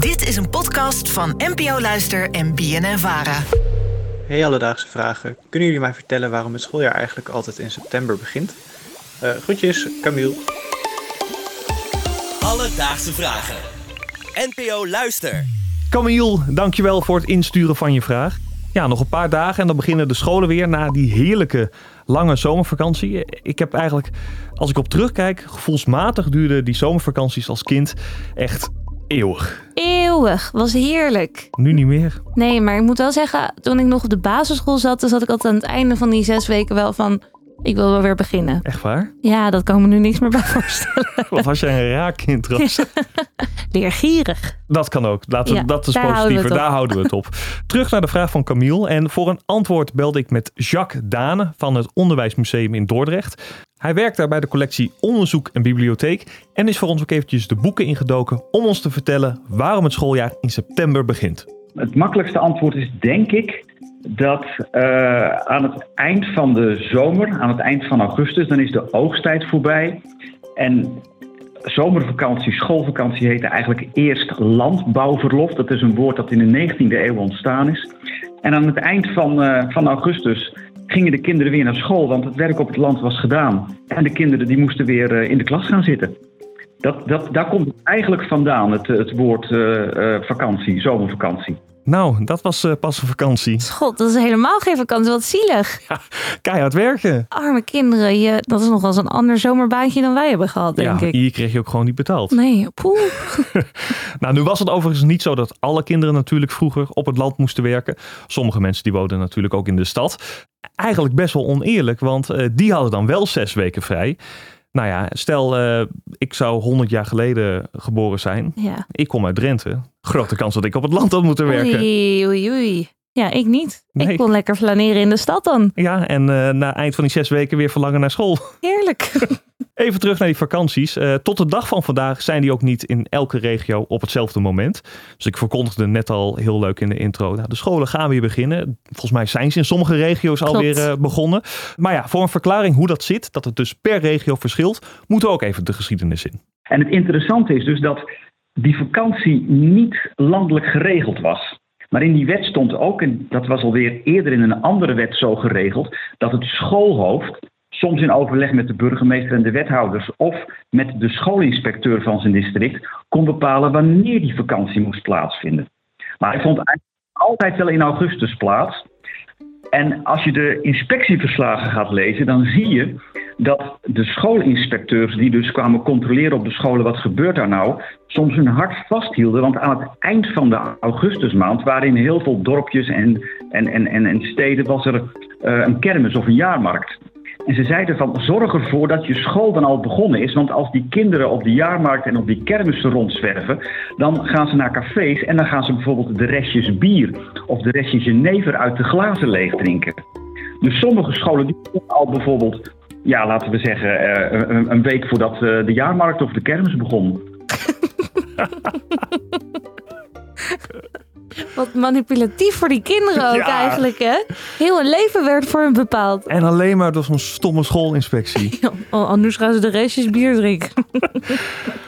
Dit is een podcast van NPO Luister en BNN Vara. Hey Alledaagse Vragen. Kunnen jullie mij vertellen waarom het schooljaar eigenlijk altijd in september begint? Uh, groetjes, Camille. Alledaagse Vragen. NPO Luister. Camille, dankjewel voor het insturen van je vraag. Ja, nog een paar dagen en dan beginnen de scholen weer na die heerlijke lange zomervakantie. Ik heb eigenlijk, als ik op terugkijk, gevoelsmatig duurde die zomervakanties als kind echt eeuwig. Eeuwig, was heerlijk. Nu niet meer. Nee, maar ik moet wel zeggen, toen ik nog op de basisschool zat, dan zat ik altijd aan het einde van die zes weken wel van ik wil wel weer beginnen. Echt waar? Ja, dat kan me nu niks meer bij voorstellen. Of als jij een raar kind was. Leergierig. Dat kan ook. Laten we, dat is positiever. Daar houden we het op. Terug naar de vraag van Camille. En voor een antwoord belde ik met Jacques Dane van het Onderwijsmuseum in Dordrecht. Hij werkt daar bij de collectie Onderzoek en Bibliotheek en is voor ons ook eventjes de boeken ingedoken om ons te vertellen waarom het schooljaar in september begint. Het makkelijkste antwoord is denk ik dat uh, aan het eind van de zomer, aan het eind van augustus, dan is de oogsttijd voorbij. En zomervakantie, schoolvakantie heette eigenlijk eerst landbouwverlof. Dat is een woord dat in de 19e eeuw ontstaan is. En aan het eind van, uh, van augustus gingen de kinderen weer naar school, want het werk op het land was gedaan. En de kinderen die moesten weer uh, in de klas gaan zitten. Dat, dat, daar komt eigenlijk vandaan, het, het woord vakantie, zomervakantie. Nou, dat was uh, pas een vakantie. God, dat is helemaal geen vakantie. Wat zielig. Ja, keihard werken. Arme kinderen. Je, dat is nog wel eens een ander zomerbaantje dan wij hebben gehad, denk ja, ik. hier kreeg je ook gewoon niet betaald. Nee, poeh. nou, nu was het overigens niet zo dat alle kinderen natuurlijk vroeger op het land moesten werken. Sommige mensen die woonden natuurlijk ook in de stad. Eigenlijk best wel oneerlijk, want uh, die hadden dan wel zes weken vrij. Nou ja, stel uh, ik zou 100 jaar geleden geboren zijn. Ja. Ik kom uit Drenthe. Grote kans dat ik op het land had moeten werken. Oei, oei, oei. Ja, ik niet. Nee. Ik kon lekker flaneren in de stad dan. Ja, en uh, na eind van die zes weken weer verlangen naar school. Heerlijk. Even terug naar die vakanties. Uh, tot de dag van vandaag zijn die ook niet in elke regio op hetzelfde moment. Dus ik verkondigde net al heel leuk in de intro. Nou, de scholen gaan weer beginnen. Volgens mij zijn ze in sommige regio's Klopt. alweer uh, begonnen. Maar ja, voor een verklaring hoe dat zit, dat het dus per regio verschilt, moeten we ook even de geschiedenis in. En het interessante is dus dat die vakantie niet landelijk geregeld was. Maar in die wet stond ook, en dat was alweer eerder in een andere wet zo geregeld, dat het schoolhoofd, soms in overleg met de burgemeester en de wethouders of met de schoolinspecteur van zijn district, kon bepalen wanneer die vakantie moest plaatsvinden. Maar hij vond eigenlijk altijd wel in augustus plaats. En als je de inspectieverslagen gaat lezen, dan zie je dat de schoolinspecteurs die dus kwamen controleren op de scholen wat gebeurt daar nou, soms hun hart vasthielden. Want aan het eind van de augustusmaand waren in heel veel dorpjes en, en, en, en, en steden was er uh, een kermis of een jaarmarkt. En ze zeiden van zorg ervoor dat je school dan al begonnen is. Want als die kinderen op de jaarmarkt en op die kermissen rondzwerven, dan gaan ze naar cafés en dan gaan ze bijvoorbeeld de restjes bier of de restjes jenever uit de glazen leeg drinken. Dus sommige scholen die al bijvoorbeeld ja, laten we zeggen, uh, een, week voordat uh, de jaarmarkt of de kermis begon. Wat manipulatief voor die kinderen ook Ja. eigenlijk, hè? Heel een leven werd voor hen bepaald. En alleen maar door zo'n stomme schoolinspectie. Ja, anders gaan ze de restjes bier drinken.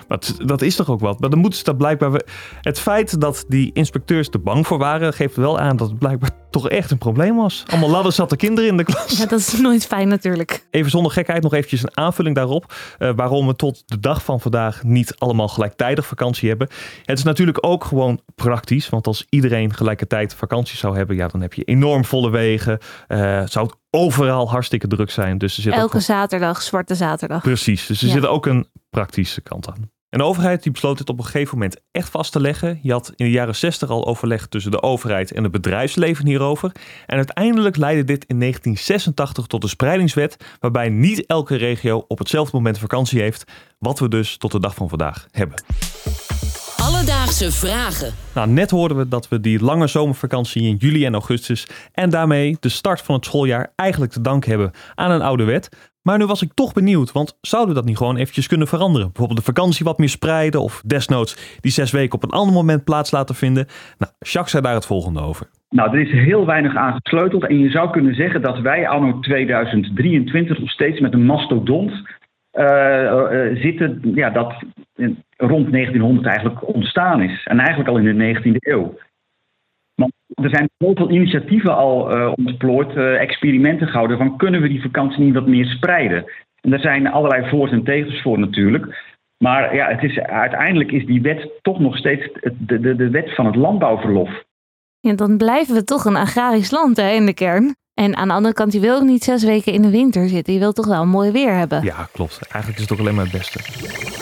Maar dat is toch ook wat? Maar dan moeten ze dat blijkbaar. we- Het feit dat die inspecteurs er bang voor waren, geeft wel aan dat het blijkbaar toch echt een probleem was. Allemaal ladderzatte kinderen in de klas. Ja, dat is nooit fijn natuurlijk. Even zonder gekheid nog eventjes een aanvulling daarop. eh, waarom we tot de dag van vandaag niet allemaal gelijktijdig vakantie hebben. Het is natuurlijk ook gewoon praktisch. Want als iedereen gelijkertijd vakantie zou hebben, ja, dan heb je enorm volle wegen. eh, zou het overal hartstikke druk zijn. Dus er zit ook Elke zaterdag, zwarte zaterdag. Precies, dus er Ja. zit ook een praktische kant aan. En de overheid die besloot dit op een gegeven moment echt vast te leggen. Je had in de jaren 60 al overleg tussen de overheid en het bedrijfsleven hierover. En uiteindelijk leidde dit in 1986 tot de spreidingswet, waarbij niet elke regio op hetzelfde moment vakantie heeft, wat we dus tot de dag van vandaag hebben. Alledaagse vragen. Nou, net hoorden we dat we die lange zomervakantie in juli en augustus en daarmee de start van het schooljaar eigenlijk te danken hebben aan een oude wet. Maar nu was ik toch benieuwd, want zouden we dat niet gewoon eventjes kunnen veranderen? Bijvoorbeeld de vakantie wat meer spreiden of desnoods die zes weken op een ander moment plaats laten vinden? Nou, Jacques zei daar het volgende over. Nou, er is heel weinig aan gesleuteld. En je zou kunnen zeggen dat wij anno 2023 nog steeds met een mastodont uh, uh, zitten. Ja, dat rond 1900 eigenlijk ontstaan is. En eigenlijk al in de 19e eeuw. Er zijn zoveel initiatieven al uh, ontplooid, uh, experimenten gehouden van kunnen we die vakantie niet wat meer spreiden. En daar zijn allerlei voor's en tegens voor natuurlijk. Maar ja, het is, uiteindelijk is die wet toch nog steeds de, de, de wet van het landbouwverlof. Ja, dan blijven we toch een agrarisch land hè, in de kern. En aan de andere kant, je wil ook niet zes weken in de winter zitten. Je wilt toch wel mooi weer hebben. Ja, klopt. Eigenlijk is het toch alleen maar het beste.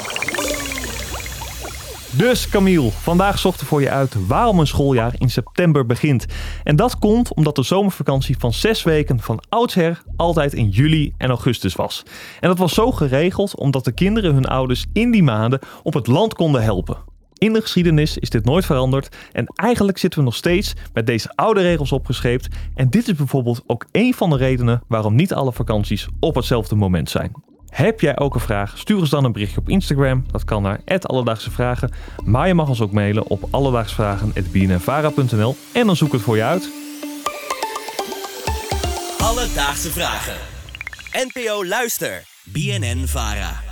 Dus Camille, vandaag zochten voor je uit waarom een schooljaar in september begint. En dat komt omdat de zomervakantie van zes weken van oudsher altijd in juli en augustus was. En dat was zo geregeld omdat de kinderen hun ouders in die maanden op het land konden helpen. In de geschiedenis is dit nooit veranderd en eigenlijk zitten we nog steeds met deze oude regels opgescheept. En dit is bijvoorbeeld ook een van de redenen waarom niet alle vakanties op hetzelfde moment zijn. Heb jij ook een vraag? Stuur ons dan een berichtje op Instagram. Dat kan naar Alledaagse Vragen. Maar je mag ons ook mailen op alledaagsvragen.bnnvara.nl en dan zoek ik het voor je uit. Alledaagse Vragen. NPO Luister. BNN Vara.